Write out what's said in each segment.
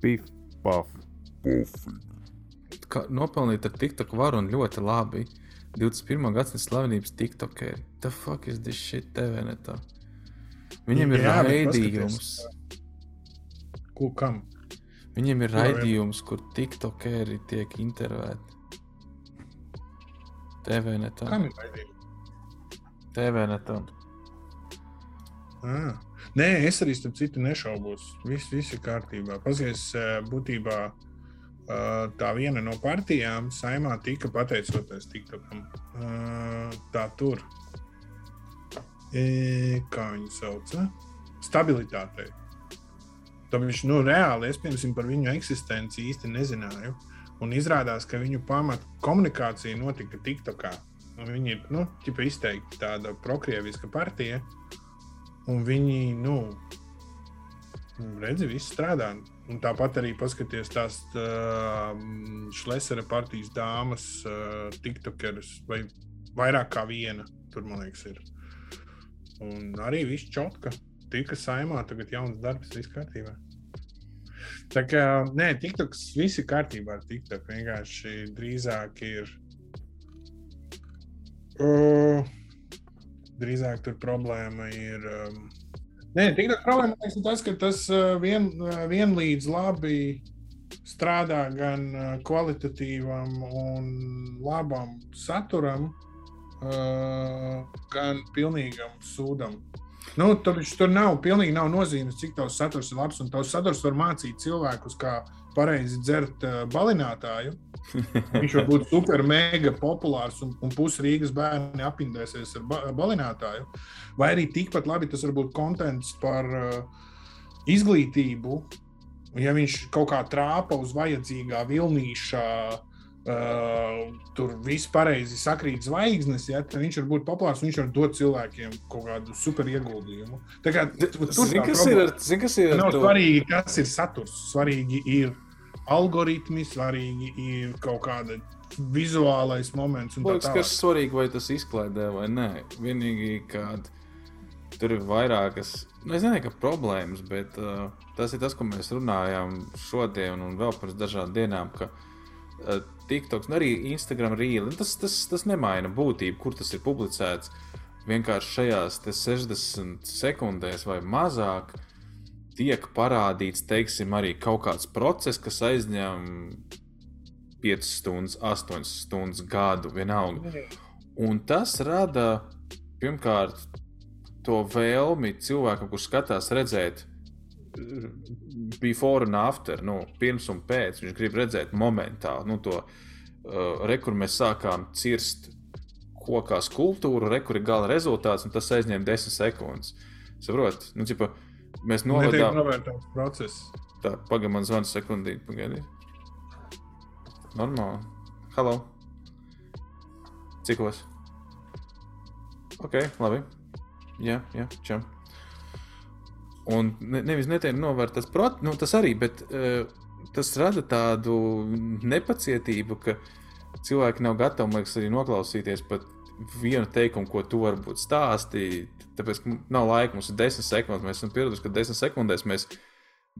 Pif, paf. Kā nopelnīt ar TikTok varu un ļoti labi. 21. gadsimta slavenības TikTokeri. The fuck is this shit TV netā? Viņiem ir Jā, raidījums. Ko kam? Viņiem ir raidījums, kur TikTokeri tiek intervēti. TV netā. Kam ir vajadzīgi? TV netā. Ah. Nē, es arī starp citu nešaubos. Viss, viss ir kārtībā. Paskaties, eh, būtībā eh, tā viena no partijām saimā tika pateicoties TikTokam. Eh, Tā tur. E, Kā viņi sauc? eh? Stabilitātei. Tāpēc, nu, reāli es piemēram par viņu eksistenci īsti nezināju. Un izrādās, ka viņu pamat komunikācija notika TikTokā. Un Viņi ir nu, izteikti tāda prokrieviska partija. Un viņi, nu, redzi, viss strādā. Un tāpat arī paskaties tās uh, Šlesera partijas dāmas, uh, tiktokeras, vai vairāk kā viena. Tur, man liekas, ir. Un arī viss čotka. Tika saimā, tagad jauns darbs, viss kārtībā. Tā kā, nē, TikToks, viss ir kārtībā ar TikTok. Vienkārši drīzāk ir. Uh, drīzāk tur problēma ir. Um, Nē, TikTok problēma ir tas, ka tas uh, vien, uh, vienlīdz labi strādā gan uh, kvalitatīvam un labam saturam, gan pilnīgam sūdam. Nu, tur, tur nav pilnīgi nav nozīmes, cik tavs saturs ir labs. Un tavs saturs var mācīt cilvēkus, kā pareizi dzert uh, balinātāju. Viņš var būt super, mega populārs un, un pusi Rīgas bērni apindēsies ar ba balinātāju. Vai arī tikpat labi tas var būt kontents par uh, izglītību. Un Ja viņš kaut kā trāpa uz vajadzīgā vilnīšā, uh, tur viss pareizi sakrīt zvaigznes, ja, viņš var būt populārs viņš var dot cilvēkiem kaut kādu super ieguldījumu. Tā kā tur Zini, kas ir ar, zini, kas ir Nav to? svarīgi, kas ir saturs. Svarīgi ir algoritmi, svarīgi ir kaut kāda vizuālais moments. un tā Liekas, tālāk. kas svarīgi, vai tas izklaidē vai nē. Vienīgi, kad tur ir vairākas, nu, es nezinu, ka problēmas, bet uh, tas ir tas, ko mēs runājām šodien un vēl pirms dažām dienām. Ka, uh, TikToks, un arī Instagram rīli. Tas, tas, tas nemaina būtību, kur tas ir publicēts. Vienkārši šajās te 60 sekundēs vai mazāk tiek parādīts, teiksim, arī kaut kāds process, kas aizņem 5 stundas, 8 stundas gadu, vienalga. Un tas rada pirmkārt to vēlmi cilvēkam, kurš skatās, redzēt before and after, nu, pirms un pēc. Viņš grib redzēt momentāli nu, to, uh, re, kur mēs sākām cirst kokā skulptūru, re, kur ir gala rezultāts, un tas aizņem 10 sekundes. Saprotat? Nu, ķipa, mēs Netiek novadām. novērtēts process. Tā, pagaidi, man zvans sekundīti, pagaidi. Normāli. Halo. Cikos? Ok, labi. Jā, jā, čau. Un ne, nevis netiek novērtēts, prot, nu, tas arī, bet uh, tas rada tādu nepacietību, ka cilvēki nav gatavi, liekas, arī noklausīties pat vienu teikumu, ko tu varbūt stāstīji. Tāpēc, nav laika, mums ir desmit sekundes. Mēs esam pieraduši, ka desmit sekundēs mēs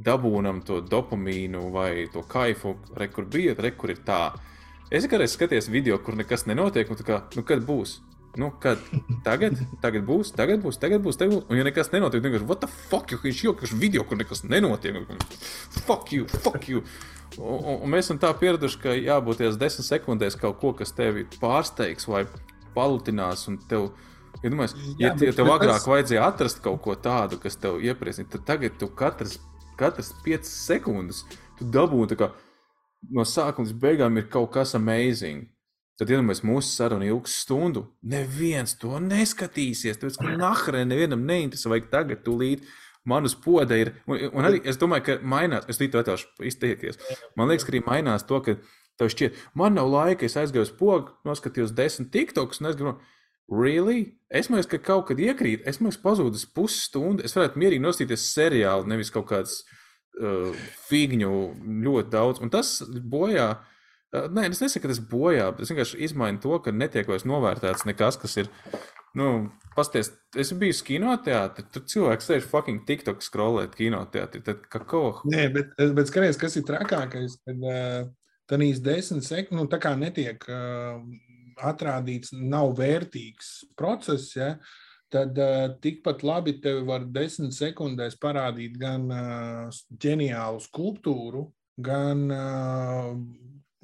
dabūjam to dopamīnu vai to kaifu, re, kur bija, re, kur ir tā. Es kādreiz skatījos video, kur nekas nenotiek, un tā kā, nu, kad būs? Nu, kad tagad, tagad būs, tagad būs, tagad būs, tagad būs. Un, ja nekas nenotiek, tad vienkārši, what the fuck, viņš jau kaut video, kur nekas nenotiek. Fuck you, fuck you. Un, un, un mēs esam tā pieraduši, ka jābūt tajās desmit sekundēs kaut ko, kas tevi pārsteigs vai palutinās. Un tev, ja, domājies, ja, Jā, ja bet tev tas- agrāk vajadzēja atrast kaut ko tādu, kas tev iepriecina, tad tagad tu katrs, katrs 5 sekundes tu dabūji no sākuma līdz beigām ir kaut kas amazing. Tad, mēs mūsu sarunu ilgs stundu, neviens to neskatīsies. Tāpēc, ka nahrē nevienam neinteresē, vai tagad tūlīt man uz poda ir. Un, un arī es domāju, ka mainās, es līdz atļaušu izteikties. Man liekas, ka arī mainās to, ka tev šķiet, man nav laika, es aizgāju uz pogu, noskatījos desmit tiktokus, un es gribu. Really? Es domāju, ka kaut kad iekrīt, es domāju, pazudis pusstundu. Es varētu mierīgi nostīties seriālu, nevis kaut kāds uh, figņu ļoti daudz. Un tas bojā. Uh, nē, es nesaku, ka tas bojā, es vienkārši izmainu to, ka netiek vairs novērtēts nekas, kas ir Nu, pasties, es biju kinoteātrī, tur cilvēks sēž fucking TikTok skrolēt kinoteātrī. Tad kā ko? Nē, bet, bet skaties, kas ir trakākais, kad uh, tādīs desmit sekundes, nu, tā kā netiek uh, atrādīts, nav vērtīgs process, ja, tad uh, tikpat labi tevi var desmit sekundēs parādīt gan uh, ģeniālu skulptūru, gan uh,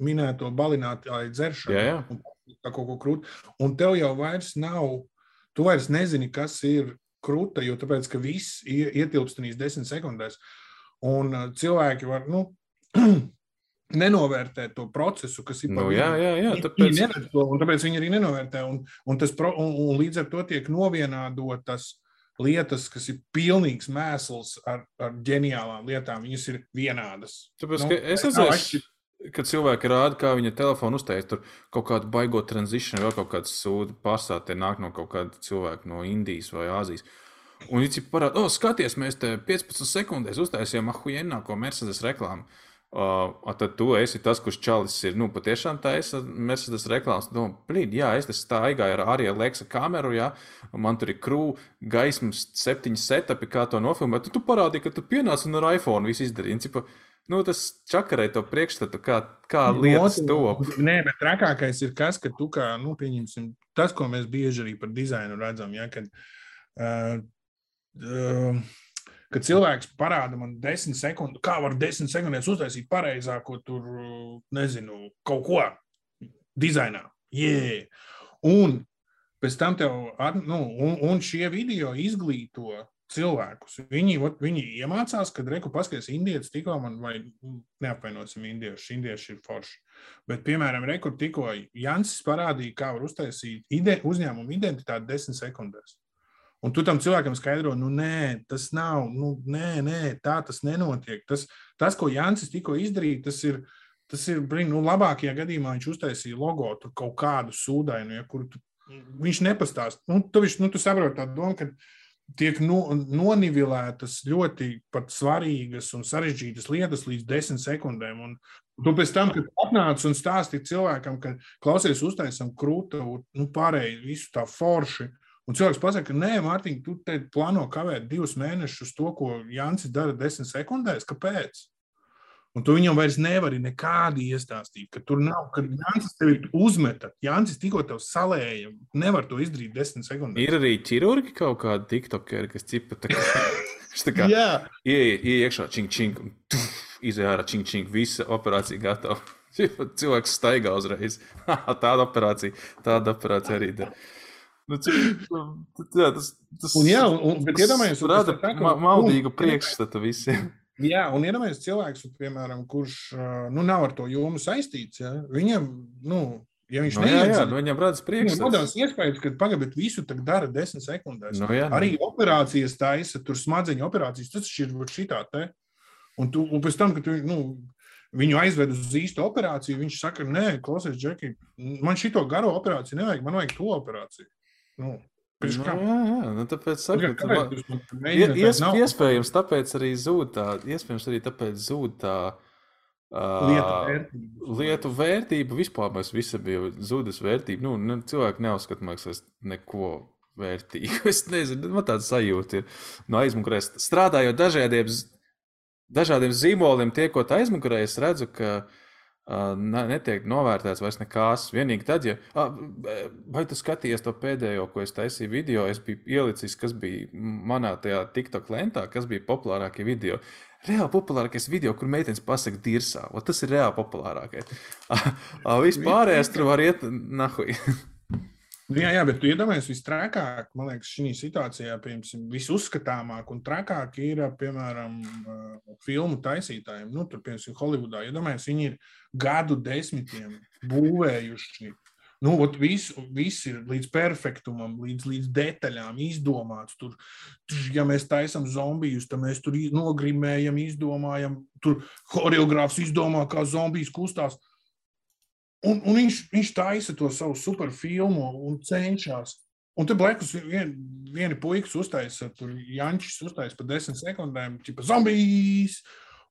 minēto balinātāju dzeršanu. Jā, jā. Un, kaut ko krūtu. Un tev jau vairs nav, tu vairs nezini, kas ir krūta, jo tāpēc, ka viss ietilpst tās desmit sekundēs. Un uh, cilvēki var, nu, nenovērtēt to procesu, kas ir Nu, jā, jā, jā, Tāpēc... to, un tāpēc viņi arī nenovērtē. Un, un, pro, un, un līdz ar to tiek novienādotas lietas, kas ir pilnīgs mēsls ar, ar ģeniālām lietām. Viņas ir vienādas. Tāpēc, Nu, es atšķir- kad cilvēki rāda, kā viņa telefonu uztaisīt, tur kaut kādu baigo tranzīciju, vēl kaut kādu sūdu pasā, te nāk no kaut kāda cilvēka no Indijas vai Āzijas. Un viņi parāda, oh, skaties, mēs te 15 sekundēs uztaisījām ahuienāko Mercedes reklāmu. Uh, tad tu esi tas, kurš čalis ir. Nu, patiešām tā ir Mercedes reklāmas. Nu, blīd, jā, es te staigāju ar arī Leksa kameru, jā, man tur ir krūve, gaismas, septiņi setupi, kā to nofilmēt. Tu, tu parādīji, ka tu pienāc un ar iPhone visu izdarīji. Nu, tas čakarē to priekšstatu, kā, kā lietas top. Nē, bet trakākais ir tas, ka tu kā, nu, pieņemsim, tas, ko mēs bieži arī par dizainu redzam, ja, kad, uh, uh, kad cilvēks parāda man desmit sekundes, kā var desmit sekundēs uztaisīt pareizāko tur, nezinu, kaut ko dizainā. Yeah. Un pēc tam tev, nu, un, un šie video izglīto cilvēkus. Viņi, ot, viņi iemācās, kad reku paskaties, indietis tikko man, vai mm, neapvainosim indiešu, indieši ir forši. Bet, piemēram, rekur tikko Jansis parādīja, kā var uztaisīt ide, uzņēmumu identitāti desmit sekundēs. Un tu tam cilvēkam skaidro, nu, nē, tas nav, nu, nē, nē, tā tas nenotiek. Tas, tas ko Jansis tikko izdarīja, tas ir, tas ir, blin, nu, labākajā gadījumā viņš uztaisīja logo, tur kaut kādu sūdainu, ja, kur tu, viņš nepastāst. Nu, tu, viņš, nu, tu saproti tā domu, ka tiek no, nonivilētas ļoti svarīgas un sarežģītas lietas līdz desmit sekundēm. Un tu pēc tam, kad atnāc un stāstīji cilvēkam, ka klausies, uztaisam krūtu, nu, pārēji visu tā forši. Un cilvēks pasakā, nē, Mārtiņ, tu te plāno kavēt divus mēnešus to, ko Jānis dara desmit sekundēs. Kāpēc? Un tu viņam vairs nevari nekādi iestāstīt, ka tur nav, ka Jānis tevi uzmeta. Jānis tikko tev salēja. Nevar to izdarīt desmit sekundēs. Ir arī ķirurgi kaut kādi tiktokeri, kas cipa tā kā, tā kā Jā, ieiet iekšā, čing, čing, izēj ārā, čing, čing, visa operācija gatava. Cilvēks staigā uzreiz. tāda operācija, tāda operācija arī. Der. Nu, cik, jā, tas, tas, Un jā, un- bet iedomājieties, rada tā ma maldīgu priekšstatu visiem. Jā, un iedomājieties, cilvēks, piemēram, kurš nu, nav ar to jomu saistīts. Ja? Viņam, nu, ja viņš Nu, jā, jā, neiedzina, nu, viņam rada Viņam priekšstats. radās iespējas, ka pagaidām visu tā dara desmit sekundēs. Nu, jā, Arī operācijas taisa, tur smadzeņu operācijas, tas ir šitā te. Un, tu, un pēc tam, kad tu, nu, viņu aizved uz īstu operāciju, viņš saka, nē, klausies, Džeki, man šito garo operāciju nevajag, man vajag to operāciju. Nu, priekš Nu, kam? jā, jā, nu, tāpēc saku, ka Ie- mēģināt Ies, naudu? iespējams, tāpēc arī zūd tā, iespējams, arī tāpēc zūd tā uh, Lietu vērtību. lietu vērtība. Vispār mēs visi bijām zudas vērtība. Nu, ne, cilvēki neuzskata, man liekas, neko vērtīgu. Es nezinu, man tāds sajūta ir no aizmugurēs. Strādājot dažādiem, dažādiem zīmoliem, tiekot aizmugurē, es redzu, ka uh, netiek novērtēts vairs nekas. Vienīgi tad, ja, ah, vai tu skatījies to pēdējo, ko es taisīju video, es biju ielicis, kas bija manā tajā TikTok lentā, kas bija populārākie video. Reāli populārākais video, kur meitenes pasakā, dirzā. Tas ir reāli populārākais. Vispārējais tur var iet nahuj. Nu, jā, jā, bet tu iedomājies, visstrakāk, man liekas, šī situācijā, piemēram, visuzskatāmāk un trakāk ir, piemēram, uh, filmu taisītājiem. Nu, tur, piemēram, Holivudā, iedomājies, viņi ir gadu desmitiem būvējuši. Nu, ot, viss, viss ir līdz perfektumam, līdz, līdz detaļām izdomāts. Tur, ja mēs taisām zombijus, tad mēs tur nogrimējam, izdomājam. Tur choreogrāfs izdomā, kā zombijs kustās. Un, un viņš, viņš taisa to savu superfilmu un cenšas. Un tur blakus vien, viena puikas uztaisa, tur Jančis uztaisa pa desmit sekundēm, tipa zombijs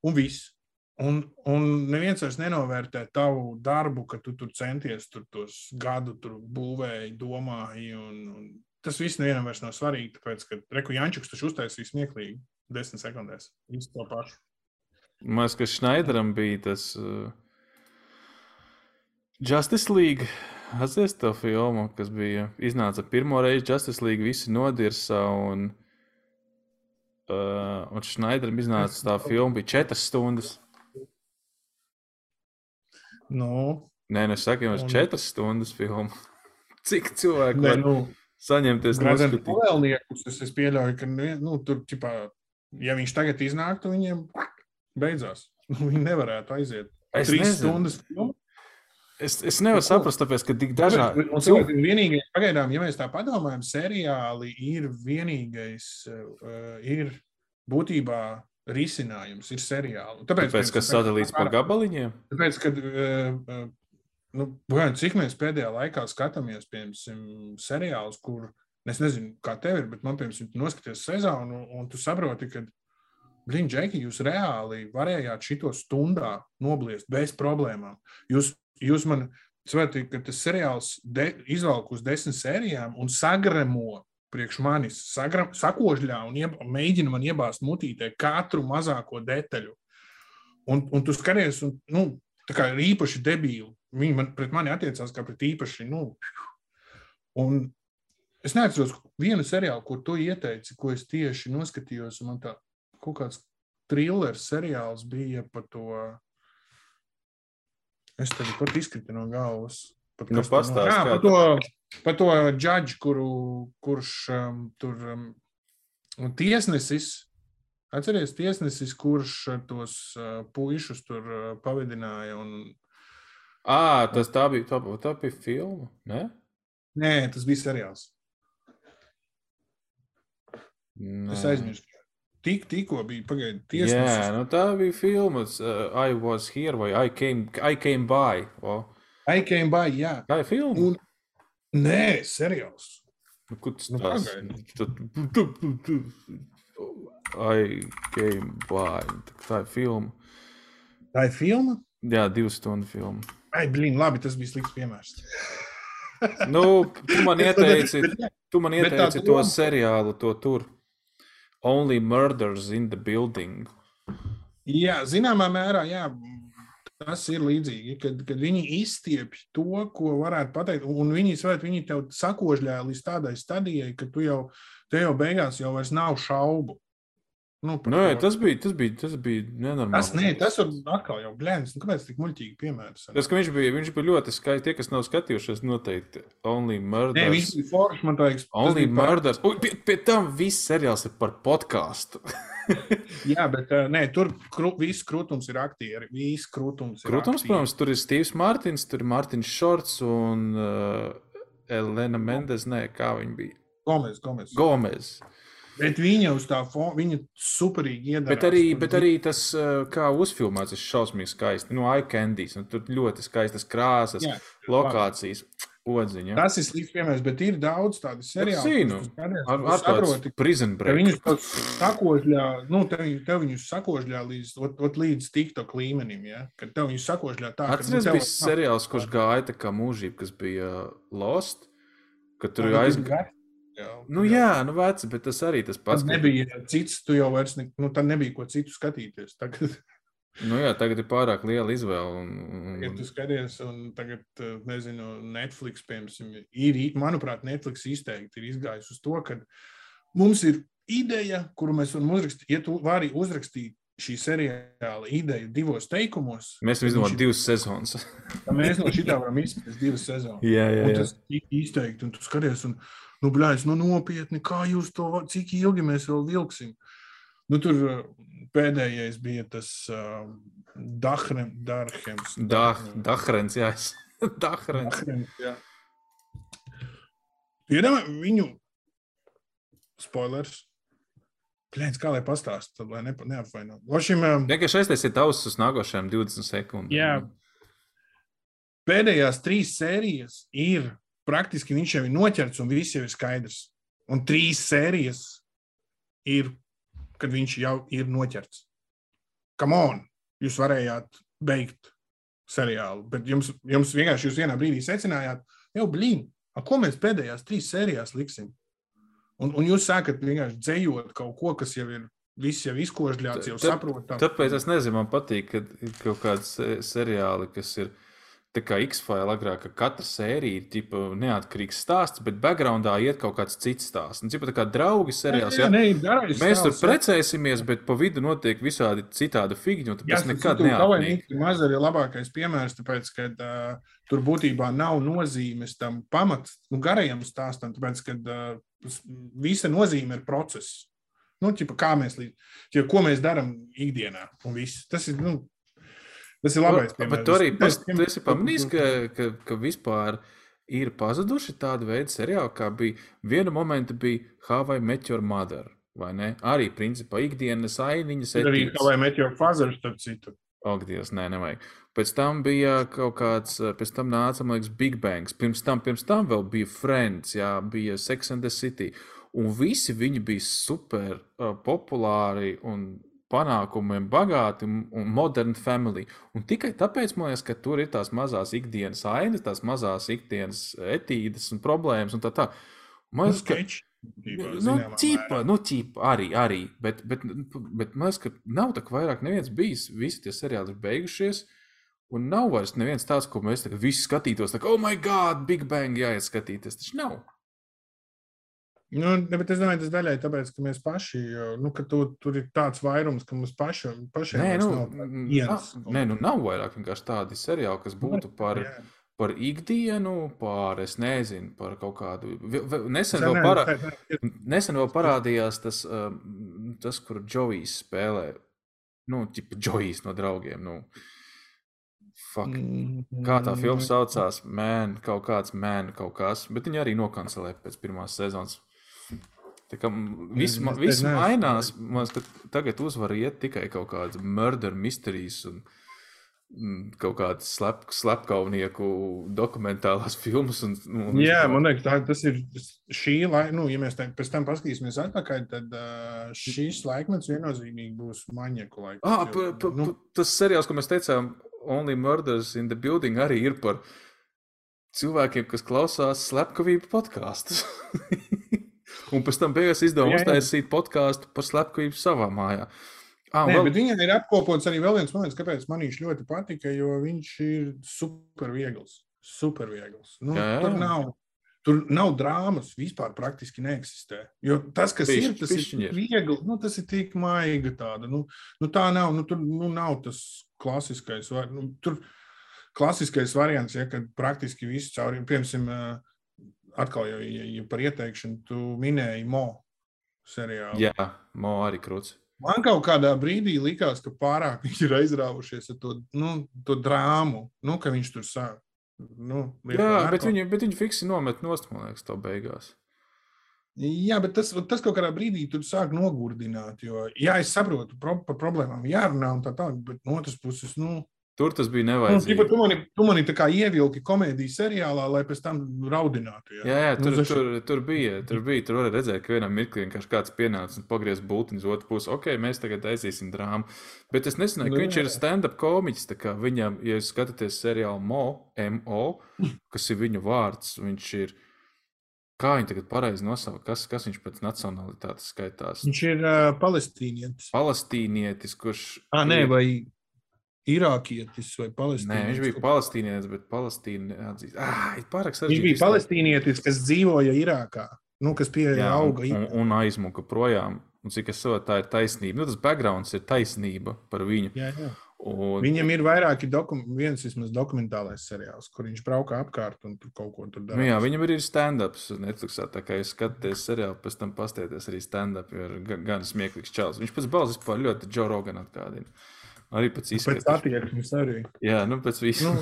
un viss. Un, un neviens vairs nenovērtē tavu darbu, ka tu tur centies tur tos gadu tur būvēji, domāji. Un, un tas viss nevienam vairs nav svarīgi, tāpēc, ka Reku Jančuks taču uztaisīs smieklīgi desmit sekundēs. Visu to pašu. Man liekas, ka Schneideram bija tas uh, Justice League. Atcerieties to filmu, kas bija iznāca pirmo reizi Justice League, visi nodirsa un, uh, un Schneideram iznāca tā filma, bija četras stundas. Nu, Nē, nu es saku, jums Un- četras stundas filmu. Cik cilvēku nē, var nu, saņemties no skatījuma? pavēlniekus es, es pieļauju, ka nu, nu, tur, ķipā, ja viņš tagad iznāktu, viņiem beidzās. Viņi nevarētu aiziet. Es Trīs nezinu. stundas filmu. Es, es nevaru Nu, saprast, tāpēc, ka tik dažādi Un cilvēki ir vienīgais, pagaidām, ja mēs tā padomājam, seriāli ir vienīgais, uh, ir būtībā risinājums, ir seriāli. Tāpēc, Tāpēc, ka sadalīts pa gabaliņiem. Tāpēc, kad, uh, nu, cik mēs pēdējā laikā skatāmies, piemēram, seriālus, kur es nezinu, kā tev ir, bet man, piemēram, noskaties sezonu, un tu saproti, ka, blin, Džeki, jūs reāli varējāt šito stundā nobliest bez problēmām. Jūs, jūs man saprotat, ka tas seriāls de, izvelk uz desmit sērijām un sagremo priekš manis, sagra, sakožļā un ieb, mēģina man iebāzt mutītē katru mazāko detaļu. Un, un tu skaties, un, nu, tā kā ir īpaši debīli. Viņi man, pret mani attiecās kā pret īpaši. Nu, un es neatceros vienu seriālu, kur tu ieteici, ko es tieši noskatījos. Man tā kaut kāds trillers seriāls bija par to. Es tev pat izkrita no galvas. Pat Nu, pastāsti, Jā, par to, par to judžu, kuru, kurš um, tur um, tiesnesis. Atcerieties, tiesnesis, kurš uh, tos uh, puišus tur uh, pavadināja. Un... À, tas tā bija, tā, tā bija filma. Ne? Nē, tas bija seriāls. Nē. Es aizmirsu. Tik, tikko bija pagaidām Jā, tiesnesis. nu tā bija filma. Uh, I was here vai I came, I came by. O, I came by, jā. tā ir filma. Un... Nē, seriāls. Nu, kur tas Nu, tās? pagaidi. I came by. Tā ir filma. Tā ir filma. Jā, divu stundu filma. Ai, blīn, labi, tas bija slikts piemērs. Nu, tu man ieteici, tu man ieteici to seriālu, to tur. Only Murders in the Building. Jā, zināmā mērā, jā, tas ir līdzīgi, kad, kad viņi izstiepj to, ko varētu pateikt, un viņi, svēt, viņi tev sakožļā līdz tādai stadijai, ka tu jau, te jau beigās jau vairs nav šaubu. Nu, par Nu, jā, to. tas bija, tas bija, tas bija nenormāli. tas, nē, tas ir atkal jau blēņas. Nu, kāpēc tik muļķīgi piemērs? Tas, ka viņš bija, viņš bija ļoti skaists. Tie, kas nav skatījušies, noteikti Only Murders. Nē, viņš bija foršs, man liekas. Only bija par- Murders. Ui, pie, pie tam viss seriāls ir par podkāstu. Jā, bet uh, nē, tur kru, viss krūtums ir aktieri. Viss krūtums ir Protams, aktieri. protams, tur ir Steve's Mārtiņš, tur ir Mārtiņš Šorts un uh, Elena Mendes. Nē, kā viņa bija? Gomes, Gomes. Gomez. Bet viņa uz tā fona, viņa superīgi iedara. Bet arī, bet arī tas, uh, kā uzfilmēts, ir šausmīgi skaisti. No iCandies. nu, Tur ļoti skaistas krāsas, Jā, lokācijas, odziņa. Tas ir slikts piemērs, bet ir daudz tādu seriālu. zinu. kurus tu skaties, Ar, un tu ar tādu saproti, prison ka break. viņus sakožļā, nu, tev, tev viņus sakožļā līdz, ot, ot, līdz TikTok līmenim, ja? kad tev viņus sakožļā tā, ka Atceries, tev- bija seriāls, kurš gāja tā kā mūžība, kas bija uh, Lost. Kad tur Nu, Jā, Nu, jā, nu, veci, bet tas arī tas pats. ka- nebija cits, tu jau vairs ne, nu, tad nebija ko citu skatīties. Tagad, Nu, jā, tagad ir pārāk liela izvēle. Un, ja un, tu skaties, un tagad, eh, nezinu, Netflix, piemēram, ir, manuprāt, Netflix izteikti ir izgājis uz to, ka mums ir ideja, kuru mēs varam uzrakstīt. Ja tu vari uzrakstīt šī seriāla ideju divos teikumos, mēs tad izdomājam viņš- divas sezonas. mēs no šitā varam izspēlēt divas sezonas. jā, jā, jā. tas ir izteikti, un tu skaties, un, nu, blēņas, nu, nopietni, kā jūs to, cik ilgi mēs vēl vilksim. Nu, tur uh, pēdējais bija tas uh, Dahrem, Darhems. Dah, Dahrens, jā. Dahrens. Dahrems, jā. Iedomā, viņu spoilers. Plēns, kā lai pastāst, tad, lai nepa- neapvaino. Lošim, um, Vienkārši aiztaisiet ausis uz nākošajām 20 sekundēm. Jā. pēdējās trīs sērijas ir praktiski viņš jau ir noķerts un viss jau ir skaidrs. Un trīs sērijas ir, kad viņš jau ir noķerts. Come on, jūs varējāt beigt seriālu, bet jums, jums vienkārši jūs vienā brīdī secinājāt, jau blīn, a, ko mēs pēdējās trīs sērijās liksim? Un, un jūs sākat vienkārši dzējot kaut ko, kas jau ir viss jau izkožļāts, jau saprotam. Tāpēc es nezinu, man patīk, ka ir kaut kādi seriāli, kas ir tā kā X-File agrāk, ka katra sērija ir tipa, neatkarīgs stāsts, bet backgroundā iet kaut kāds cits stāsts. Un, tipa, tā kā draugi seriāls, jā, jā, jā, ne, garais mēs tur jā. precēsimies, bet pa vidu notiek visādi citādi figņi, Jā, tas nekad. Niki Mazar ir labākais piemērs, tāpēc, ka uh, tur būtībā nav nozīmes tam pamats, nu, garajam stāstam, tāpēc, ka uh, visa nozīme ir process. Nu, ķipa, kā mēs, līdz, ķipa, ko mēs darām ikdienā. Tas ir, nu, tas ir labais. Bet piemērs. tu arī esi pamanījis, ka, ka, ka vispār ir pazuduši tādi veidi seriāli, kā bija viena momenta bija Hawaii Met Your Mother. Vai ne? Arī principā ikdienas ainiņas arī. Kavai Met Your Father, starp citu. Ak, Dievs, nē, nevajag. Pēc tam bija kaut kāds, eh, pēc tam nāca, man liekas, Big Bangs. Pirms tam, pirms tam vēl bija Friends, jā, bija Sex and the City. Un visi viņi bija super uh, populāri un panākumiem bagāti un, un modern family. Un tikai tāpēc, man liekas, ka tur ir tās mazās ikdienas ainas, tās mazās ikdienas etīdes un problēmas un tā tā. Man Nu, liekas, ka Nu, zināmā ķipa, mērā. nu, arī, arī. Bet, bet, bet man liekas, ka nav tā, ka vairāk neviens bijis. Visi tie seriāli ir beigušies. Un nav vairs neviens tāds, ko mēs tagad visi skatītos. Tā kā, oh, my God, Big Bang jāiet skatīties. Tas nav. Nu, bet es domāju, tas daļai tāpēc, ka mēs paši, nu, ka tu, tur ir tāds vairums, ka mums paši, pašiem Nē, nu, nav nav- nē, nu, nav vairāk vienkārši tādi seriāli, kas būtu par, Jā. Par ikdienu, par, es nezinu, par kaut kādu. Nesen vēl, parā, nesen vēl parādījās tas, um, tas kur Džojs spēlē. Nu, tipa Džojs no draugiem. Nu. Fuck. Kā tā filma saucās? Man, kaut kāds man, kaut kas. Bet viņi arī nokancelēja pēc pirmās sezonas. Tā kā viss, viss mainās. Man liekas, ka tagad uzvar iet tikai kaut kādas murder mysteries un kaut kādas slep, slepkavnieku dokumentālās filmas. Un, un Jā, vispār. man liekas, tā, tas ir šī laika, nu, ja mēs tā, pēc tam paskatīsimies atpakaļ, tad uh, šīs laikmets viennozīmīgi būs maņieku laiks. Ah, pa, pa, nu, pa, tas seriāls, ko mēs teicām, Only Murders in the Building, arī ir par cilvēkiem, kas klausās slepkavību podkāstus. Un pēc tam beigās jā. uztaisīt podkāstu par slepkavību savā mājā. Ah, Nē, vēl, viņam ir apkopots arī vēl viens moments, kāpēc man viņš ļoti patika, jo viņš ir super viegls. Super viegls. Nu, Jā, jā. Tur nav. Tur nav drāmas, vispār praktiski neeksistē. Jo tas, kas Pišķi- ir, tas pišķiņi ir viegli. Nu, tas ir tik maiga tāda. Nu, nu, tā nav. Nu, tur nu, nav tas klasiskais. var- Nu, tur klasiskais variants, ja kad praktiski viss cauri, piemēram, atkal jau ja, ja par ieteikšanu, tu minēji Mo seriālu. jā, Mo arī krūts. Man kaut kādā brīdī likās, ka pārāk viņi ir aizrāvušies ar to, nu, to drāmu, nu, ka viņš tur sāk. Nu, Jā, bet viņi, bet viņi fiksi nomet nost, man liekas, to beigās. Jā, bet tas, tas kaut kādā brīdī tur sāk nogurdināt. Jo, jā, es saprotu, pro, par problēmām jārunā un tā tālāk, bet no otras puses, nu, Tur tas bija nu nevajadzīgi. tipa, tu mani, tu mani ievilki komēdijas seriālā, lai pēc tam raudinātu. Jā, Jā, jā tur, nu, nu, zaši- tur, tur bija. Tur bija. Tur varēja redzēt, ka vienā mirklī vienkārši kāds pienāca un pagriez būtni uz otru pusi. Ok, mēs tagad taisīsim drāmu. Bet es nezināju, Nu, ka viņš jā. ir stand-up komiķis. tā kā Viņam, ja jūs skatāties seriālu Mo, MO, kas ir viņu vārds, viņš ir. Kā viņi tagad pareizi nosauc, kas, kas viņš pēc nacionālitātes skaitās? Viņš ir uh, palestīnietis. Palestīnietis, kurš. Ah, nē, vai irākietis vai Nē, palestīnietis. viņš bija palestīnietis, bet Palestīna neatzīst. Ah, pārāk Viņš sarežģīti. bija izteikt. palestīnietis, kas dzīvoja Irākā, nu, kas pie Jā, auga. un, un, aizmuka projām. Un cik es saprotu, tā ir taisnība. Nu, tas backgrounds ir taisnība par viņu. Jā, jā. Un, Viņam ir vairāki dokumenti, viens vismaz dokumentālais seriāls, kur viņš braukā apkārt un tur kaut ko tur dara. nu, jā, viņam arī ir stand-ups Netflixā. Tā kā jūs skatāties seriālu, pēc tam pastieties arī stand-up. jo Ir ga- gan smieklīgs čels. Viņš pēc balss vispār ļoti Joe Rogan atgādina. Arī pēc Pēc izskata. attieksmes arī. Jā, nu pēc visu.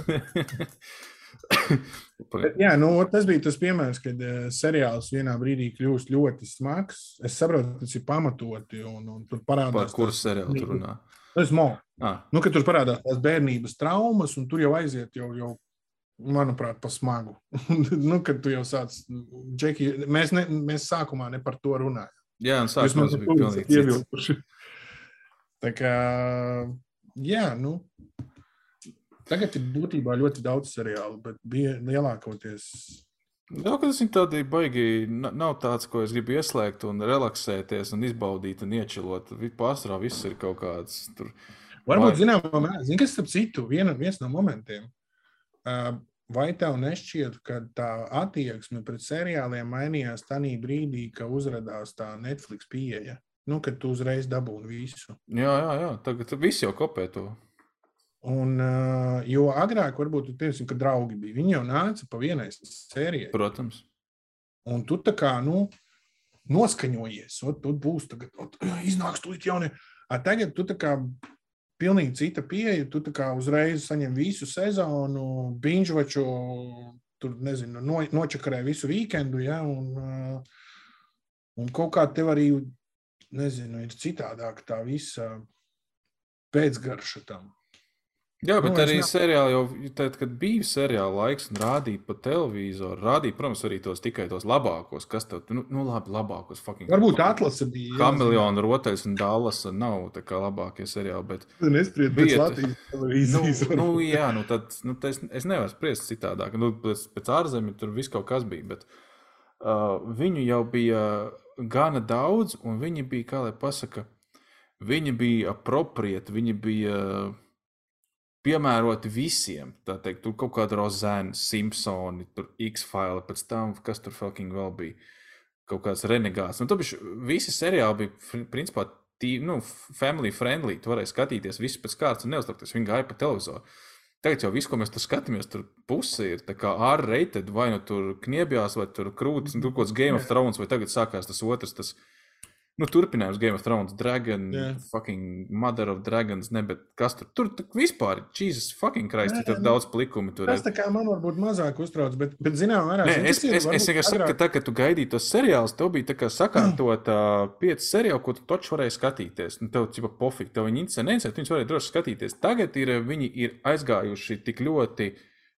Bet, jā, nu, tas bija tas piemērs, kad uh, seriāls vienā brīdī kļūst ļoti smags. Es saprotu, ka tas ir pamatoti un, un tur Par parādās. kuru seriālu tu runā? Tas ir mo. Ah, Nu, tur parādās tās bērnības traumas, un tur jau aiziet jau, jau manuprāt, pa smagu. nu, kad tu jau sāc, Džeki, mēs, ne, mēs sākumā ne par to runājam. jā, un sākumā tas tur bija pilnīgi ievilkuši. Tā kā, jā, nu, tagad ir būtībā ļoti daudz seriālu, bet bija lielākoties. Jā, tas ir tādi baigi. Nav tāds, ko es gribu ieslēgt un relaksēties un izbaudīt un iečilot. Pārsvarā viss ir kaut kāds tur. Varbūt, zinām, zin, kas starp citu, viena, viens no momentiem. Vai tev nešķiet, ka tā attieksme pret seriāliem mainījās tajā brīdī, kad uzrādījās tā Netflix pieeja? Nu, kad tu uzreiz dabūji visu. Jā, jā, jā. tagad viss jau kopē to. Un, uh, jo agrāk, varbūt, piemēram, kad draugi bija, viņi jau nāca pa vienai sērijai. Protams. Un tu tā kā, nu, noskaņojies, un tur būs tagad, ot, iznāks tūlīt jaunie. A tagad tu tā kā pilnīgi cita pieeja, tu tā kā uzreiz saņem visu sezonu, binžvaču, tur, nezinu, no, nočakarē visu weekendu, ja, un, un kaut kā tev arī, nezinu, ir citādāk tā visa pēcgarša tam. Jā, bet nu, arī ne... seriāli jau, tad, kad bija seriāla laiks un rādīja pa televizoru, rādīja, protams, arī tos tikai tos labākos, kas tev, nu, nu labi, labākos fucking. Varbūt atlase bija. Kamiljona rotais un dālas nav tā kā labākie seriāli, bet. Tu nespried pēc Latvijas televīzijas. Nu, nu, jā, nu tad, nu, es, es nevaru spriest citādāk. Nu, pēc, pēc ārzemju tur viss kaut kas bija, bet uh, viņu jau bija gana daudz, un viņi bija, kā lai pasaka, viņi bija aproprieti, viņi bija. Piemēroti visiem. Tā teikt, tur kaut kāda Rozēna, Simpsoni, tur X-File, pēc tam, kas tur fucking vēl bija. Kaut kāds renegāts. Nu, Tāpēc visi seriāli bija principā tī, nu, family friendly. Tu varēji skatīties visu pēc kārtas un neuztraukties. Viņi gāja pa televizoru. Tagad jau viss, ko mēs tur skatāmies, tur puse ir ārreited, vai nu tur kniebjās, vai tur krūtis, nu, kaut kāds Game of Thrones, vai tagad sākās tas otrs. Tas, Nu, turpinājums Game of Thrones, Dragon, yeah. fucking Mother of Dragons, ne, bet kas tur tur vispār ir? Jesus, fucking Christ, tur daudz plikumi. Tur tas tā kā man varbūt mazāk uztrauc, bet, bet zinām, mērā. Nē, es, es, es vienkārši saku, ka tā, ka tu gaidīji tos seriālus, tev bija tā kā sakārtot uh, pieci seriāli, ko tu taču varēji skatīties. Nu, tev cipa pofīgi, tev viņi interesē, neinteresē, viņus varēja droši skatīties. Tagad ir, viņi ir aizgājuši tik ļoti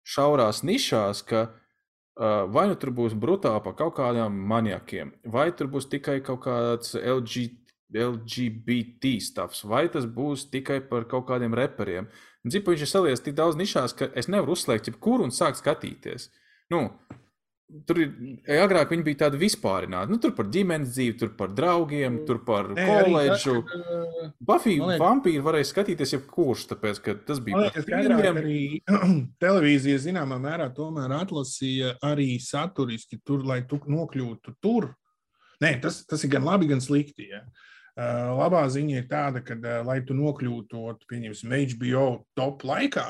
šaurās nišās, ka vai nu tur būs brutāli par kaut kādiem maniakiem, vai tur būs tikai kaut kāds LG, LGBT stāvs, vai tas būs tikai par kaut kādiem reperiem. Dzipa viņš ir salies tik daudz nišās, ka es nevaru uzslēgt jebkuru un sākt skatīties. Nu, Tur ir agrāk viņi bija tādi vispārināti. Nu, tur par ģimenes dzīvi, tur par draugiem, tur par Nē, koledžu. Uh, Buffy vampīru varēja skatīties jebkurš, tāpēc, ka tas bija pirmiem... arī televīzija zināmā mērā tomēr atlasīja arī saturiski tur, lai tu nokļūtu tur. Nē, tas, tas ir gan labi, gan slikti. Ja. Uh, labā ziņa ir tāda, ka, uh, lai tu nokļūtu, pieņemsim, HBO top laikā,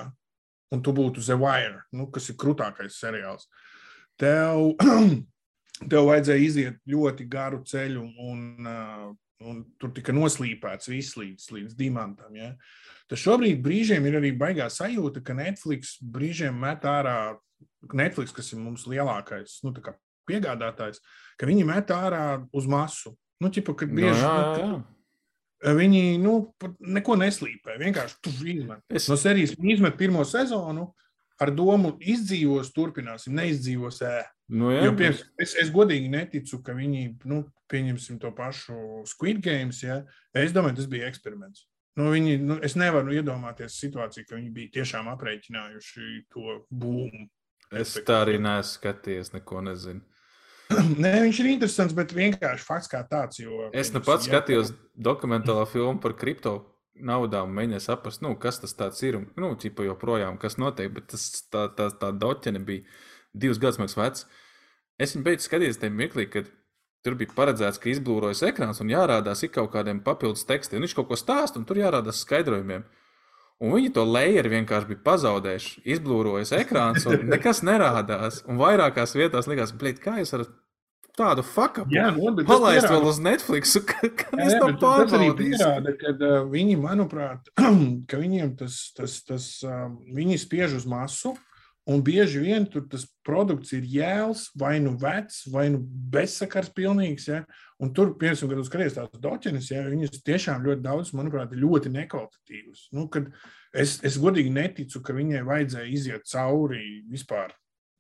un tu būtu The Wire, nu, kas ir krūtākais seriāls. Uh, tev, tev vajadzēja iziet ļoti garu ceļu, un, uh, un tur tika noslīpēts viss līdz, līdz diamantam. Ja? Tas šobrīd brīžiem ir arī baigā sajūta, ka Netflix brīžiem met ārā, Netflix, kas ir mums lielākais nu, piegādātājs, ka viņi met ārā uz masu. Nu, ķipa, kad bieži, no, jā, jā. Nu, viņi nu, neko neslīpē. Vienkārši tur izmet. Es... No serijas izmet pirmo sezonu, uh, ar domu izdzīvos, turpināsim, neizdzīvos. Ē. Nu, jā, jo, piemēram, es, es godīgi neticu, ka viņi, nu, pieņemsim to pašu Squid Games. Ja? Es domāju, tas bija eksperiments. Nu, viņi, nu, es nevaru iedomāties situāciju, ka viņi bija tiešām aprēķinājuši to būmu. Es tā arī neesmu skatījies, neko nezinu. Nē, viņš ir interesants, bet vienkārši fakts kā tāds. Jo, es nu pats skatījos dokumentālo filmu par kripto naudām mēģināja saprast, nu, kas tas ir un, nu, cipa joprojām, kas notiek. Bet tas, tā, tā, tā doķene bija divus gadus vecs. Es viņu beidzu skatīties tajā mirklī, kad tur bija paredzēts, ka izblūrojas ekrāns un jārādās ik kaut kādiem papildus tekstiem. Viņš kaut ko stāsta un tur jārādās skaidrojumiem. Un viņi to lejeru vienkārši bija pazaudējuši. Izblūrojas ekrāns un nekas nerādās. Un vairākās vietās likās, ka jūs varat tādu faktu palaist vēl uz Netflix, ka, ka jā, jā, to pārbaudīs. Tas arī pierāda, ka uh, viņi, manuprāt, ka viņiem tas, tas, tas uh, viņi spiež uz masu, un bieži vien tur tas produkts ir jēls, vai nu vecs, vai nu bezsakars pilnīgs, ja? un tur, piemēram, kad skaties tās doķenes, ja, viņas tiešām ļoti daudz, manuprāt, ir ļoti nekvalitatīvas. Nu, es, es godīgi neticu, ka viņai vajadzēja iziet cauri vispār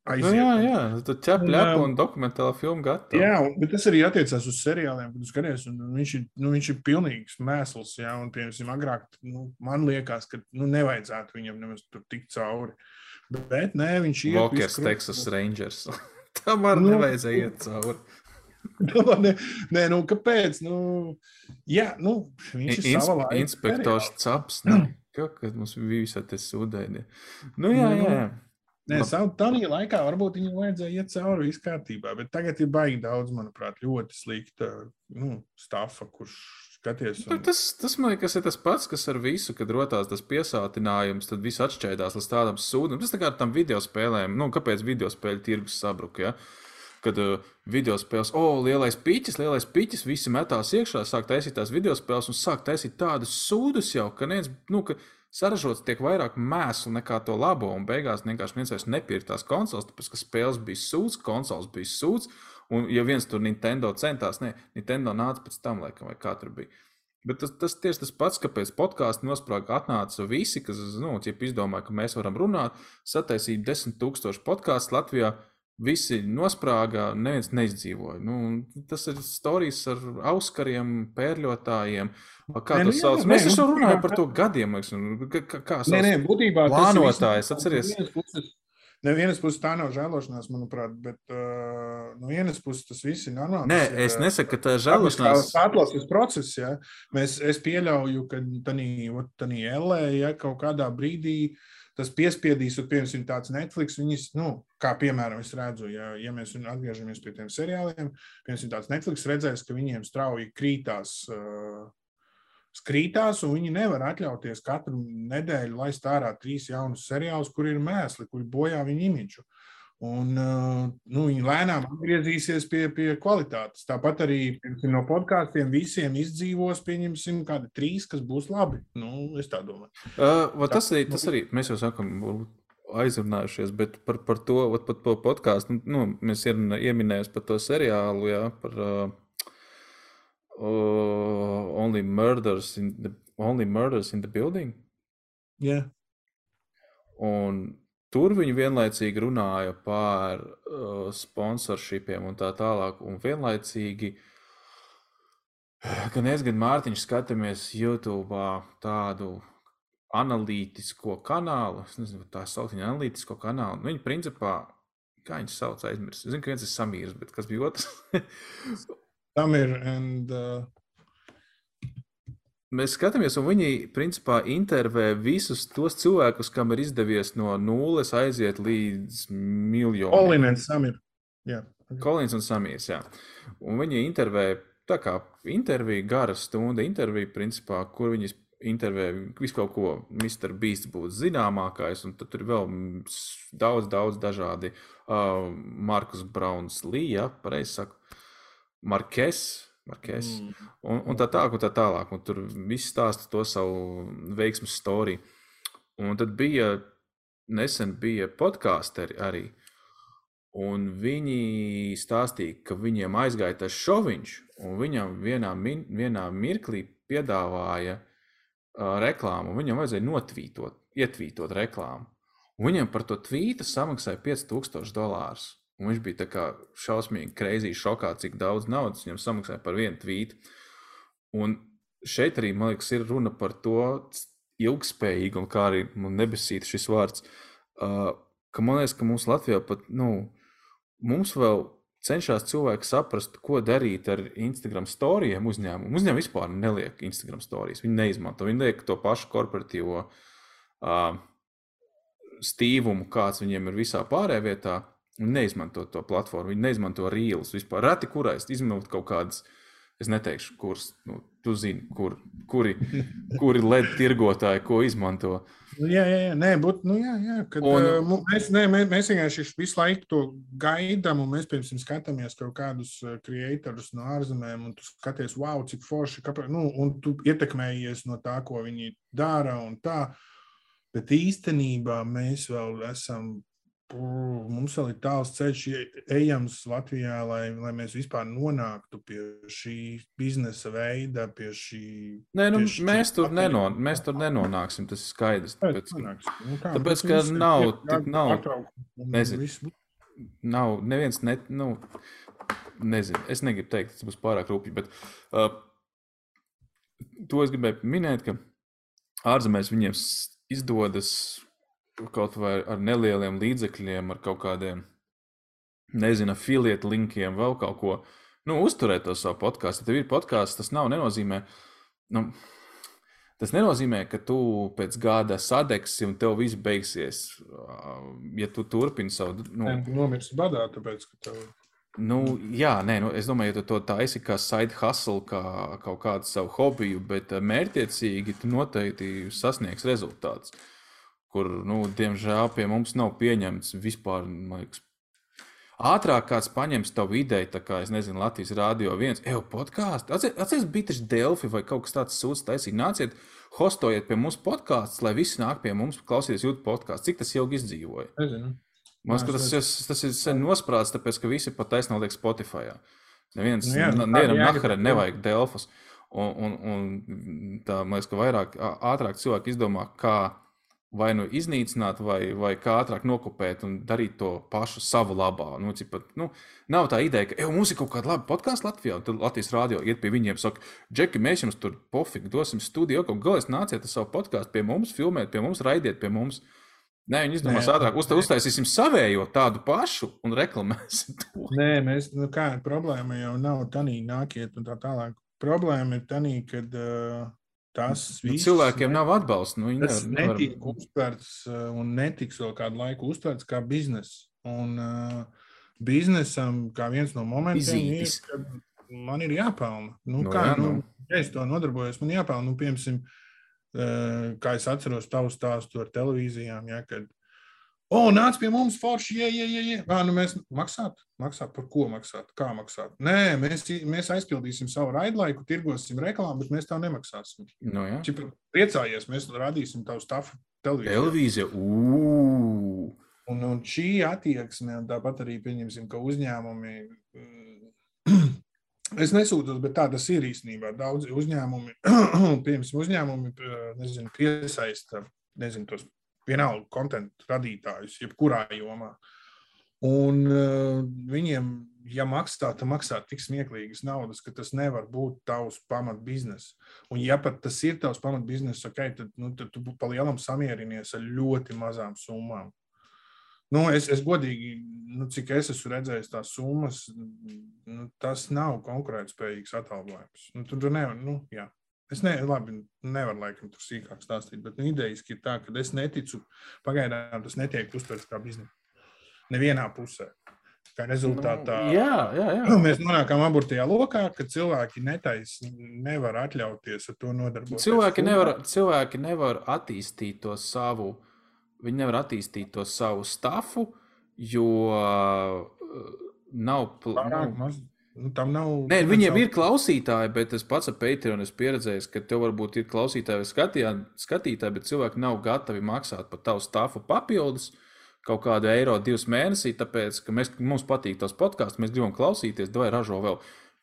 aiziet. Nu, jā, jā, tad ķep ļepa un dokumentāla filma gatava. Jā, bet tas arī attiecās uz seriāliem, kad skaties, un viņš ir, nu, viņš ir pilnīgs mēsls, jā, un, piemēram, agrāk, nu, man liekas, ka, nu, nevajadzētu viņam nemaz tur tikt cauri. Bet, nē, viņš ir. Walkers, Texas Rangers. Tam arī nu, nevajadzēja iet cauri. nē, nē, nu, kāpēc? Nu, jā, nu, viņš ir Ins, savā inspektors Caps. Kā, kad mums bija visi tie sūdēji. Nu, jā, jā. jā. Nē, savu tādā laikā varbūt viņam vajadzēja iet cauri viss kārtībā, bet tagad ir baigi daudz, manuprāt, ļoti slikta nu, stāfa, kurš skaties. Un... Nu, tas, tas man liekas, ir tas pats, kas ar visu, kad rotās tas piesātinājums, tad viss atšķēdās līdz tādam sūdam. Tas tā kā ar tam video spēlēm, nu, kāpēc video spēļu tirgus sabruka. Ja? Kad uh, video spēles, oh, lielais piķis, lielais piķis, visi metās iekšā, sāk taisīt tās video spēles un sāk taisīt tādas sūdus jau, ka neviens, nu, ka saražots tiek vairāk mēslu nekā to labo, un beigās vienkārši viens vairs nepirka tās konsoles, tāpēc ka spēles bija sūds, konsoles bija sūds, un ja viens tur Nintendo centās, ne, Nintendo nāca pēc tam, laikam, vai kā tur bija. Bet tas, tas tieši tas pats, kāpēc podkāstā nosprāga atnāca visi, kas, nu, ja izdomāja, ka mēs varam runāt, sataisīt desmit tūkstošu podkāstu Latvijā, Visi nosprāga, neviens neizdzīvoja. Nu, tas ir stāstījis ar auskariem, pērļotājiem. Kā Nē, nu to jā, sauc? nē, Mēs nu, taču runājam par to gadiem. kā- Kā Nē, nē, sauc? būtībā tas ir Plānotājs, atceries? No vienas puses, tā nav žēlošanās, manuprāt, bet uh, no vienas puses tas viss ir normāli. Nē, Tas ir, es nesaku, ka tā ir žēlošanās. Tas atlases process, ja mēs, es pieļauju, ka tādā LE, ja kaut kādā brīdī tas piespiedīs, un piemēram, tāds Netflix, viņas, nu, kā piemēram, es redzu, ja, ja mēs atgriežamies pie tiem seriāliem, piemēram, tāds Netflix redzēs, ka viņiem strauji krītās. Uh, Skrītās, un viņi nevar atļauties katru nedēļu laist ārā trīs jaunus seriālus, kur ir mēsli, kuri bojā viņu imidžu. Un, uh, nu, viņi lēnām atgriezīsies pie, pie kvalitātes. Tāpat arī piemēram, no podkāstiem visiem izdzīvos, pieņemsim, kādi trīs, kas būs labi. Nu, es tā domāju. Uh, va tas, arī, tas arī mēs jau sakām, aizrunājušies, bet par, par to vat, par, par podkāstu. Nu, mēs ieminējām par to seriālu, jā, par uh, Only Murders in the, Only Murders in the Building. Yeah. Un tur viņi vienlaicīgi runāja par uh, sponsorshipiem un tā tālāk. Un vienlaicīgi, gan es, gan Mārtiņš skatāmies YouTube tādu analītisko kanālu. Es nezinu, kā tā sauc viņa analītisko kanālu. Viņi principā, kā viņi sauc, aizmirst. Es zinu, ka viens ir Samīrs, bet kas bija otrs? Tam ir. And, uh, Mēs skatāmies, un viņi principā intervē visus tos cilvēkus, kam ir izdevies no nulles aiziet līdz miljoniem. Olinens Samir. Jā. Kolins un Samijs. Jā. Un viņi intervē, tā kā intervija, gara stunda intervija, principā, kur viņi intervē visu kaut ko. Mr. Beast būtu zināmākais, un tad tur vēl daudz, daudz dažādi. Uh, Markus Brauns, Līja, pareizi saku, Markes. Markes. Mm. Un, un tā tālāk, un tā tālāk. Un tur viss stāsta to savu veiksmu storiju. Un tad bija, nesen bija podkāsteri arī. Un viņi stāstīja, ka viņiem aizgāja tas šoviņš, un viņam vienā, min, vienā mirklī piedāvāja uh, reklāmu. Viņam vajadzēja notvītot, ietvītot reklāmu. Un viņam par to tvītu samaksāja 5000 dolārus. Un viņš bija tā kā šausmīgi kreizī šokā, cik daudz naudas viņam samaksāja par vienu tvītu. Un šeit arī, man liekas, ir runa par to ilgspējīgu, un kā arī man nebesīt šis vārds, uh, ka man liekas, ka mums Latvijā pat, nu, mums vēl cenšas cilvēki saprast, ko darīt ar Instagram storijiem uzņēmumu. Uzņēmumi vispār neliek Instagram stāstus. Viņi neizmanto. Viņi liek to pašu korporatīvo uh, stīvumu, kāds viņiem ir visā pārējā vietā. Viņi neizmanto to platformu, viņi neizmanto rīlus vispār. Reti kurais izmantot kaut kādas, es neteikšu, kuras, nu, tu zini, kur, kuri, kuri LED tirgotāji ko izmanto. Nu, jā, jā, jā, nē, būt, nu, jā, jā kad, Un- uh, mēs, nē, mēs, mēs vienkārši visu laiku to gaidām, un mēs, piemēram, skatāmies kaut kādus creatorus no ārzemēm, un tu skaties, wow, cik forši, kāpēc, nu, un tu ietekmējies no tā, ko viņi dara, un tā. Bet īstenībā mēs vēl esam, mums vēl ir tāls ceļš ejams Latvijā, lai, lai mēs vispār nonāktu pie šī biznesa veida, pie šī. Nē, nu, Tieši mēs, tur nenon, mēs tur nenonāksim, tas ir skaidrs. Tāpēc, Nu, kā, tāpēc, bet ka nav tik- nav- nezinu. nav neviens, ne, nu, nezinu, es negribu teikt, tas būs pārāk rūpīgi, bet uh, to es gribēju minēt, ka ārzemēs viņiem izdodas kaut vai ar nelieliem līdzekļiem, ar kaut kādiem nezinu, afiliētu linkiem, vēl kaut ko. Nu, uzturēt to savu podkāstu. Ja tev ir podkāsts, tas nav nenozīmē. Nu, Tas nenozīmē, ka tu pēc gada sadegsi un tev viss beigsies. Ja tu turpini savu. Nu, Nomirsi badā, tāpēc, ka tev. Nu, jā, nē, nu, es domāju, ja tu to taisi kā side hustle, kā kaut kādu savu hobiju, bet mērķiecīgi tu noteikti sasniegs rezultāts. Kur, nu, diemžēl pie mums nav pieņemts vispār, man liekas, ātrāk kāds paņems tavu ideju, tā kā, es nezinu, Latvijas rādio viens, evo, podkāstu. Atcerieties, bija tas Delfi vai kaut kas tāds sūds taisīt. Nāciet, hostojiet pie mums podkāstus, lai visi nāk pie mums, klausīties jūtu podkāstu. Cik tas ilgi izdzīvoja? Nezinu. Man liekas, tas, tas ir sen nosprāts, tāpēc, ka visi pat taisnāk liek Spotify. Neviens, nu, jā, nevienam naharam nevajag Delfus. Un, un, un tā, man liekas, ka vairāk, ātrāk cilvēki izdomā, kā vai nu iznīcināt, vai, vai kā ātrāk nokopēt un darīt to pašu savu labā. Nu, cipat, nu, nav tā ideja, ka mums ir kaut kāda laba podkāstu Latvijā, un tad Latvijas rādio iet pie viņiem saka, Džeki, mēs jums tur pofīgi dosim studiju, kaut galvenais nāciet ar savu podkāstu pie mums, filmēt pie mums, raidiet pie mums. Nē, viņi izdomās ātrāk, uz, uztaisīsim savējo tādu pašu un reklamēsim to. Nē, mēs, nu kā, problēma jau nav tā, nākiet un tā tālāk. Problēma ir tā, ka uh, Tas nu, viss, cilvēkiem nav atbalsta. Nu, tas nevar, netiek nevar... uztverts uh, un netiks vēl kādu laiku uztverts kā bizness. Un uh, biznesam, kā viens no momentiem, Izītis. ir, ka man ir jāpelna. Nu, nu, kā, jā, nu. Nu, ja es to nodarbojos, man jāpelna. Nu, piemēram, uh, kā es atceros tavu stāstu ar televīzijām, ja, kad O, nāc pie mums, forši, ja, ja, ja. Ā, nu mēs maksāt, maksāt par ko maksāt, kā maksāt. Nē, mēs, mēs aizpildīsim savu raidlaiku, tirgosim reklāmu, bet mēs tev nemaksāsim. No, nu jā. Čip, priecājies, mēs radīsim tavu stafu televīziju. Televīzija, ū! Un, un šī attieksme, un tāpat arī pieņemsim, ka uzņēmumi, es nesūtos, bet tā tas ir īstenībā. Daudzi uzņēmumi, piemēram, uzņēmumi, nezinu, piesaista, nezinu, tos vienalga kontekstu radītājus, jebkurā jomā. Un uh, viņiem, ja maksā, tad maksā tik smieklīgas naudas, ka tas nevar būt tavs pamatbizness. Un, ja pat tas ir tavs pamatbizness, okay, tad, nu, tad tu pa lielam samierinies ar ļoti mazām summām. Nu, es, es godīgi, nu, cik es esmu redzējis tās summas, nu, tas nav konkurētspējīgs atalgojums. Nu, tur nevar, nu, jā. Es ne, labi, nevaru laikam tur sīkāk stāstīt, bet nu, idejiski ir tā, ka es neticu, pagaidām tas netiek uztverts kā biznesa. Nevienā pusē. Kā rezultātā nu, jā, jā, jā. Nu, mēs nonākam aburtajā lokā, ka cilvēki netais, nevar atļauties ar to nodarboties. Cilvēki nevar, cilvēki nevar attīstīt to savu, viņi nevar attīstīt to savu stafu, jo uh, nav. Nu, Nu, tam nav. Nē, viņiem nav... ir klausītāji, bet es pats ar Patreon esmu pieredzējis, ka tev varbūt ir klausītāji vai skatījā, skatītāji, bet cilvēki nav gatavi maksāt par tavu stāfu papildus kaut kādu eiro divus mēnesī, tāpēc, ka mēs, mums patīk tas podkāsts, mēs gribam klausīties, vai ražo vēl.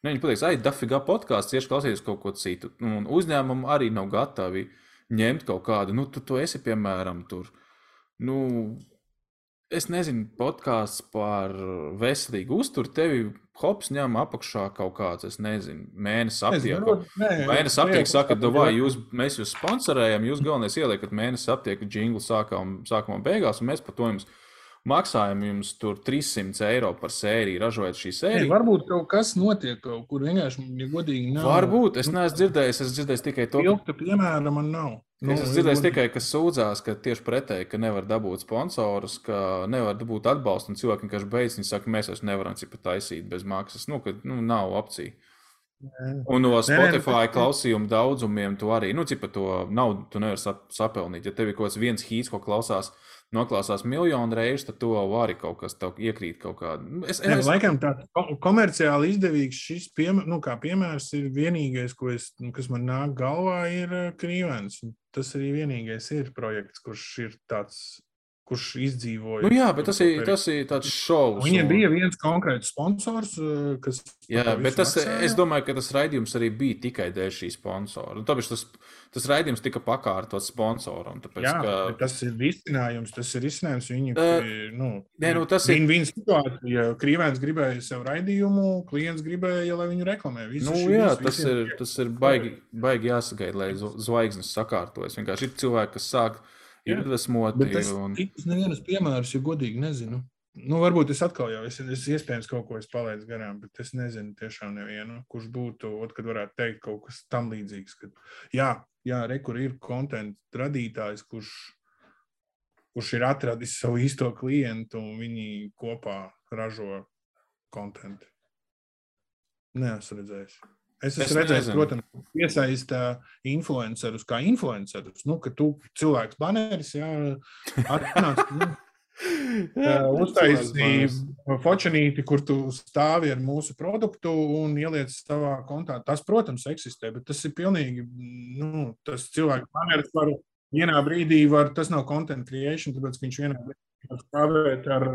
Ne, viņi pateiks, ai, dafigā podkāsts, tieši klausīties kaut ko citu. Un uzņēmumi arī nav gatavi ņemt kaut kādu, nu, tu to esi, piemēram, tur. Nu, es nezinu, podkāsts par veselīgu uzturu. Tevi hops ņem apakšā kaut kāds, es nezinu, mēnesis aptiekā. Mēnesis aptiekā saka, vai jūs, mēs jūs sponsorējam, jūs galvenais ieliekat mēnesis aptiekā jinglu sākām, sākumā beigās, un mēs par to jums maksājam jums tur 300 eiro par sēriju, ražojot šī sērija. Varbūt kaut kas notiek kaut kur vienkārši, ja godīgi nav. Varbūt, es neesmu dzirdējis, es dzirdēju tikai to. Ilgta piemēra man nav. Nu, es esmu dzirdējis tikai, kas sūdzās, ka tieši pretēji, ka nevar dabūt sponsorus, ka nevar dabūt atbalstu, un cilvēki vienkārši beidz, viņi saka, mēs vairs nevaram cipa taisīt bez maksas, nu, ka nu, nav opcija. Un no Spotify nē, nē, klausījuma daudzumiem tu arī, nu, cipa to naudu tu nevari sapelnīt. Ja tev ir kaut kāds viens hīts, ko klausās, uh, noklausās miljonu reižu, tad to arī kaut kas iekrīt kaut kādā. Nu, es, es... Laikam tāds komerciāli izdevīgs šis piemēr, nu, piemērs ir vienīgais, es, nu, kas man nāk galvā, ir uh, Krīvens. Tas arī vienīgais ir projekts, kurš ir tāds kurš izdzīvoja. Nu, jā, bet tas ir, tas ir tāds šovs. Viņiem un... bija viens konkrēts sponsors, eh, kas. Jā, bet tas, maksāja. es domāju, ka tas raidījums arī bija tikai dēļ šī sponsora. Nu, tāpēc tas, tas raidījums tika pakārtots sponsoram. Tāpēc, jā, ka... tas ir risinājums. Tas ir risinājums viņu. Uh, nu, nē, nu, tas ir. Viņa situācija, krīvēns gribēja sev raidījumu, klients gribēja, lai viņu reklamē. Visu nu, šī, jā, visu, tas, ir, tas ir baigi, baigi jāsagaida, lai zvaigznes sakārtojas. Vienkārši ir cilvēki, kas sāk iedvesmoti. Es un... nevienus piemērus, ja godīgi nezinu. Nu, varbūt es atkal jau es, es iespējams kaut ko palaidu garām, bet es nezinu tiešām nevienu, kurš būtu, ot, kad varētu teikt kaut kas tam līdzīgs. Kad, jā, jā rekur ir konta radītājs, kurš, kurš ir atradis savu īsto klientu un viņi kopā ražo kontentu. Nē, es redzēju. Es esmu redzējis, nezinu. protams, iesaistīt influencerus kā influencerus. Nu, ka tu cilvēks baneris, jā, atnāc. Nu, Uztaisīja fočanīti, kur tu stāvi ar mūsu produktu un ieliec savā kontā. Tas, protams, eksistē, bet tas ir pilnīgi, nu, tas cilvēks manieris var vienā brīdī, var, tas nav content creation, tāpēc viņš vienā brīdī stāvēt ar,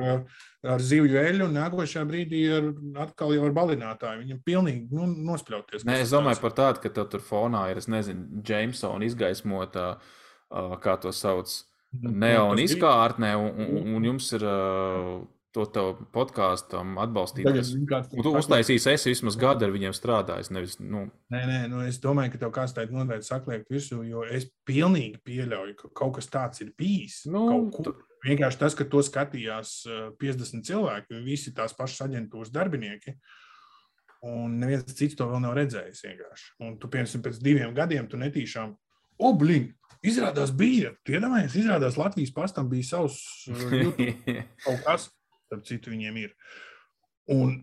ar zivju eļu un nākošajā brīdī ar, atkal jau ar balinātāju. Viņam pilnīgi nu, nospļauties. Nē, es domāju par tādu, ka tur fonā ir, es nezinu, Jamesona izgaismota, uh, kā to sauc, Nu, neona izkārtnē, un, un, un jums ir uh, to tavu podkāstam atbalstītājs. Tu uztaisīsi, es vismaz gadu ar viņiem strādāju. Nevis, nu. Nē, nē, nu es domāju, ka tev kāds tāds noteikti sakliekt visu, jo es pilnīgi pieļauju, ka kaut kas tāds ir bijis. Nu, tu... Vienkārši tas, ka to skatījās 50 cilvēki, visi tās pašas aģentūras darbinieki. Un neviens cits to vēl nav redzējis. Vienkārši. Un tu, piemēram, pēc diviem gadiem tu netīšām, o, blīņ, Izrādās, bija. Iedomājieties, izrādās, Latvijas pastam bija savs uh, kaut kas, starp citu, viņiem ir. Un,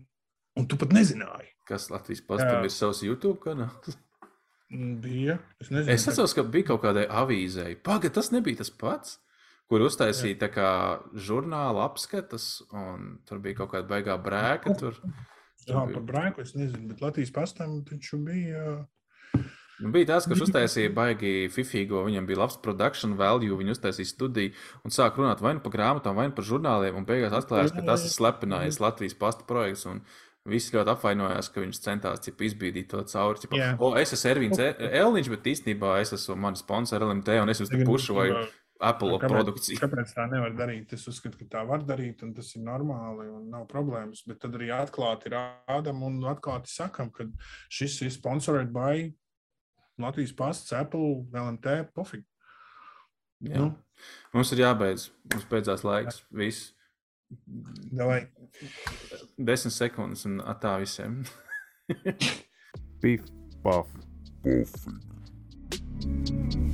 un tu pat nezināji. Kas Latvijas pastam Jā. ir savs YouTube kanāls? Bija. Es, nezinu, es atceros, ka bija kaut kādai avīzei. Pagaid, tas nebija tas pats. Kur uztaisīja tā kā žurnāla apskatas, un tur bija kaut kāda baigā brēka. Tur, tur Jā, bija... par brēku es nezinu, bet Latvijas pastam taču bija. Nu, bija tas, kurš uztaisīja baigi fifīgo, viņam bija labs production value, viņi uztaisīja studiju un sāk runāt vai nu par grāmatām, vai nu par žurnāliem, un beigās atklājās, ka tas ir slepenais Latvijas pasta projekts. Visi ļoti apvainojās, ka viņš centās cipa, izbīdīt to cauri. Cipa, yeah. o, es esmu Ervīns Elniņš, bet īstenībā es esmu mans sponsors LMT un es pušu vai Apple kāpēc, produkciju. Kāpēc tā nevar darīt? Es uzskatu, ka tā var darīt, un tas ir normāli, un nav problēmas. Bet tad arī atklāti rādām un atklāti sakam, ka šis ir sponsorēts by Latvijas pasts, Apple, LMT, pofīgi. Nu. Mums ir jābeidz. Mums beidzās laiks. Viss. Davai. Desmit sekundes un tā visiem. Pif, paf, pofīgi.